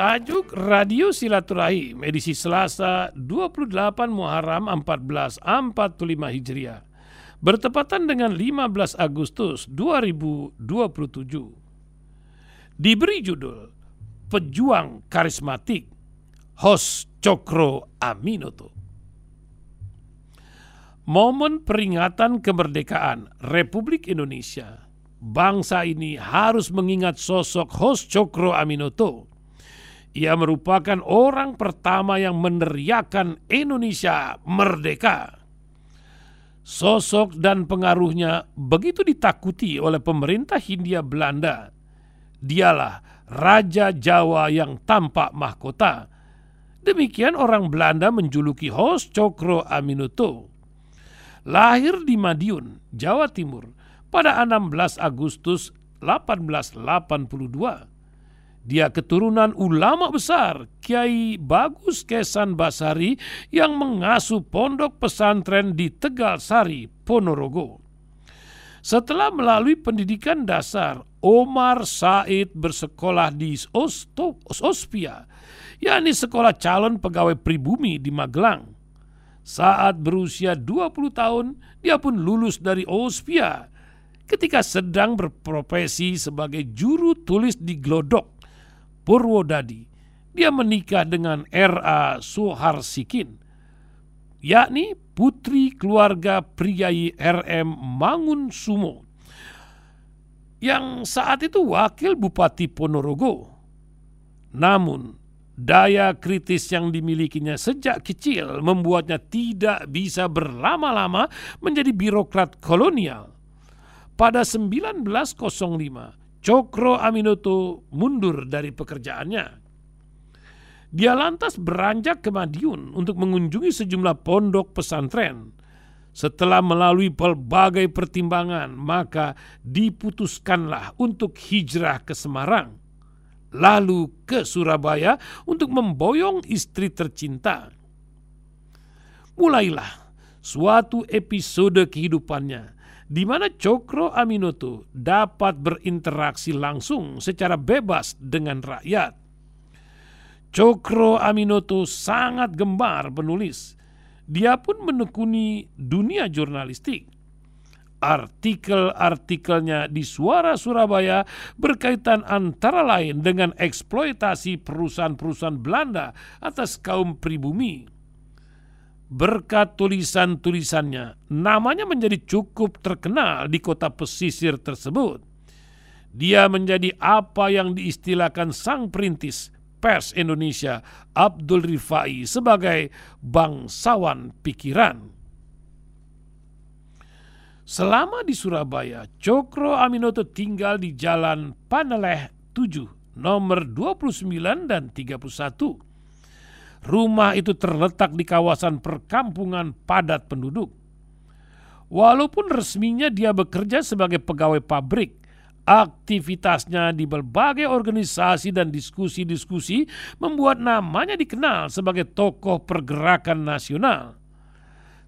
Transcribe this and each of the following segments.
Tajuk Radio Silaturahim edisi Selasa 28 Muharram 1445 Hijriah bertepatan dengan 15 Agustus 2027. Diberi judul Pejuang Karismatik Host Cokro Aminoto. Momen peringatan kemerdekaan Republik Indonesia, bangsa ini harus mengingat sosok Host Cokro Aminoto ia merupakan orang pertama yang meneriakan Indonesia merdeka. Sosok dan pengaruhnya begitu ditakuti oleh pemerintah Hindia Belanda. Dialah Raja Jawa yang tampak mahkota. Demikian orang Belanda menjuluki Hos Cokro Aminoto. Lahir di Madiun, Jawa Timur pada 16 Agustus 1882 dia keturunan ulama besar Kiai Bagus Kesan Basari yang mengasuh pondok pesantren di Tegal Sari, Ponorogo. Setelah melalui pendidikan dasar, Omar Said bersekolah di Ospia, yakni sekolah calon pegawai pribumi di Magelang. Saat berusia 20 tahun, dia pun lulus dari Ospia ketika sedang berprofesi sebagai juru tulis di Glodok Purwodadi, dia menikah dengan R.A. Suharsikin, yakni putri keluarga Priai R.M. Mangun Sumo, yang saat itu wakil Bupati Ponorogo. Namun, daya kritis yang dimilikinya sejak kecil membuatnya tidak bisa berlama-lama menjadi birokrat kolonial. Pada 1905, Cokro Aminoto mundur dari pekerjaannya. Dia lantas beranjak ke Madiun untuk mengunjungi sejumlah pondok pesantren. Setelah melalui berbagai pertimbangan, maka diputuskanlah untuk hijrah ke Semarang, lalu ke Surabaya untuk memboyong istri tercinta. Mulailah suatu episode kehidupannya di mana Cokro Aminoto dapat berinteraksi langsung secara bebas dengan rakyat. Cokro Aminoto sangat gemar penulis. Dia pun menekuni dunia jurnalistik. Artikel-artikelnya di Suara Surabaya berkaitan antara lain dengan eksploitasi perusahaan-perusahaan Belanda atas kaum pribumi berkat tulisan-tulisannya, namanya menjadi cukup terkenal di kota pesisir tersebut. Dia menjadi apa yang diistilahkan sang perintis pers Indonesia Abdul Rifai sebagai bangsawan pikiran. Selama di Surabaya, Cokro Aminoto tinggal di Jalan Paneleh 7, nomor 29 dan 31 Rumah itu terletak di kawasan perkampungan padat penduduk. Walaupun resminya dia bekerja sebagai pegawai pabrik, aktivitasnya di berbagai organisasi dan diskusi-diskusi membuat namanya dikenal sebagai tokoh pergerakan nasional.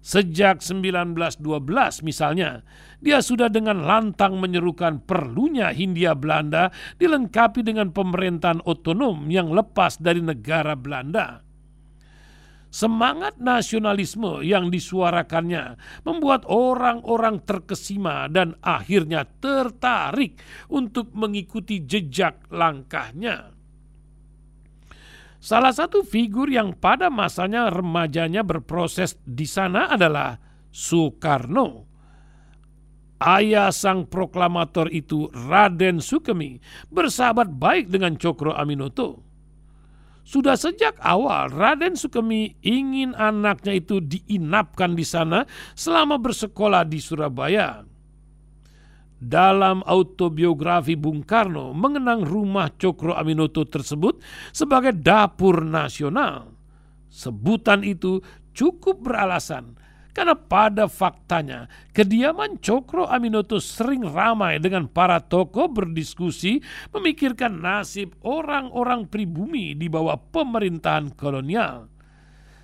Sejak 1912 misalnya, dia sudah dengan lantang menyerukan perlunya Hindia Belanda dilengkapi dengan pemerintahan otonom yang lepas dari negara Belanda. Semangat nasionalisme yang disuarakannya membuat orang-orang terkesima dan akhirnya tertarik untuk mengikuti jejak langkahnya. Salah satu figur yang pada masanya remajanya berproses di sana adalah Soekarno. Ayah sang proklamator itu Raden Sukemi bersahabat baik dengan Cokro Aminoto sudah sejak awal Raden Sukemi ingin anaknya itu diinapkan di sana selama bersekolah di Surabaya. Dalam autobiografi Bung Karno mengenang rumah Cokro Aminoto tersebut sebagai dapur nasional. Sebutan itu cukup beralasan karena pada faktanya, kediaman Cokro Aminoto sering ramai dengan para tokoh berdiskusi memikirkan nasib orang-orang pribumi di bawah pemerintahan kolonial.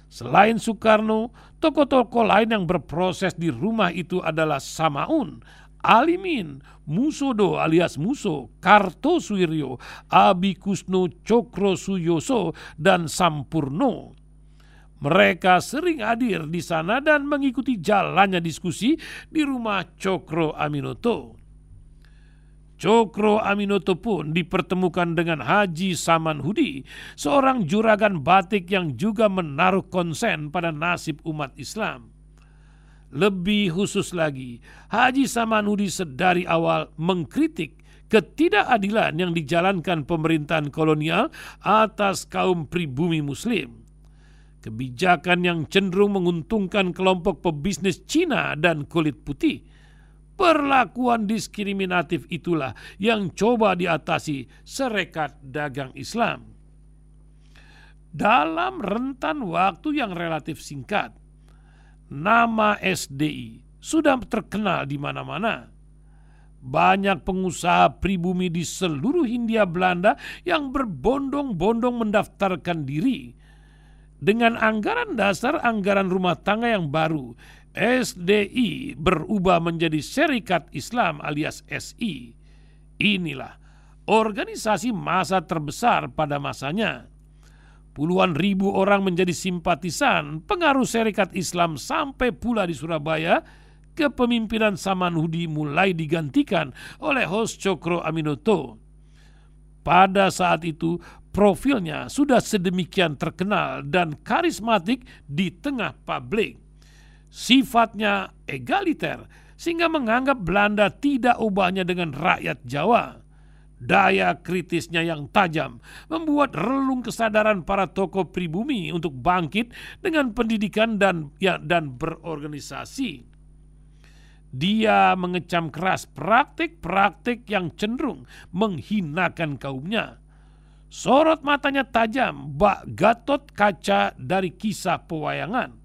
Selain Soekarno, tokoh-tokoh lain yang berproses di rumah itu adalah Samaun, Alimin, Musodo alias Muso, Kartosuwiryo, Abikusno Cokro Suyoso, dan Sampurno. Mereka sering hadir di sana dan mengikuti jalannya diskusi di rumah Cokro Aminoto. Cokro Aminoto pun dipertemukan dengan Haji Samanhudi, seorang juragan batik yang juga menaruh konsen pada nasib umat Islam. Lebih khusus lagi, Haji Samanhudi sedari awal mengkritik ketidakadilan yang dijalankan pemerintahan kolonial atas kaum pribumi muslim. Kebijakan yang cenderung menguntungkan kelompok pebisnis Cina dan kulit putih. Perlakuan diskriminatif itulah yang coba diatasi Serekat Dagang Islam. Dalam rentan waktu yang relatif singkat, nama SDI sudah terkenal di mana-mana. Banyak pengusaha pribumi di seluruh Hindia Belanda yang berbondong-bondong mendaftarkan diri. Dengan anggaran dasar anggaran rumah tangga yang baru, SDI berubah menjadi Serikat Islam alias SI. Inilah organisasi masa terbesar pada masanya Puluhan ribu orang menjadi simpatisan pengaruh Serikat Islam sampai pula di Surabaya kepemimpinan Samanhudi mulai digantikan oleh host Cokro Aminoto. Pada saat itu profilnya sudah sedemikian terkenal dan karismatik di tengah publik. Sifatnya egaliter sehingga menganggap Belanda tidak ubahnya dengan rakyat Jawa Daya kritisnya yang tajam membuat relung kesadaran para tokoh pribumi untuk bangkit dengan pendidikan dan ya, dan berorganisasi. Dia mengecam keras praktik-praktik yang cenderung menghinakan kaumnya. Sorot matanya tajam, bak gatot kaca dari kisah pewayangan.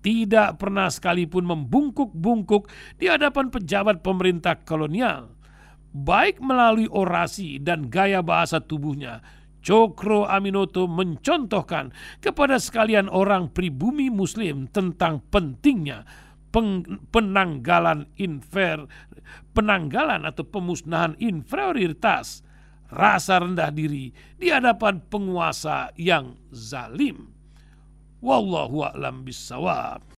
Tidak pernah sekalipun membungkuk-bungkuk di hadapan pejabat pemerintah kolonial baik melalui orasi dan gaya bahasa tubuhnya. Cokro Aminoto mencontohkan kepada sekalian orang pribumi muslim tentang pentingnya penanggalan infer penanggalan atau pemusnahan inferioritas rasa rendah diri di hadapan penguasa yang zalim. Wallahu a'lam bisawab.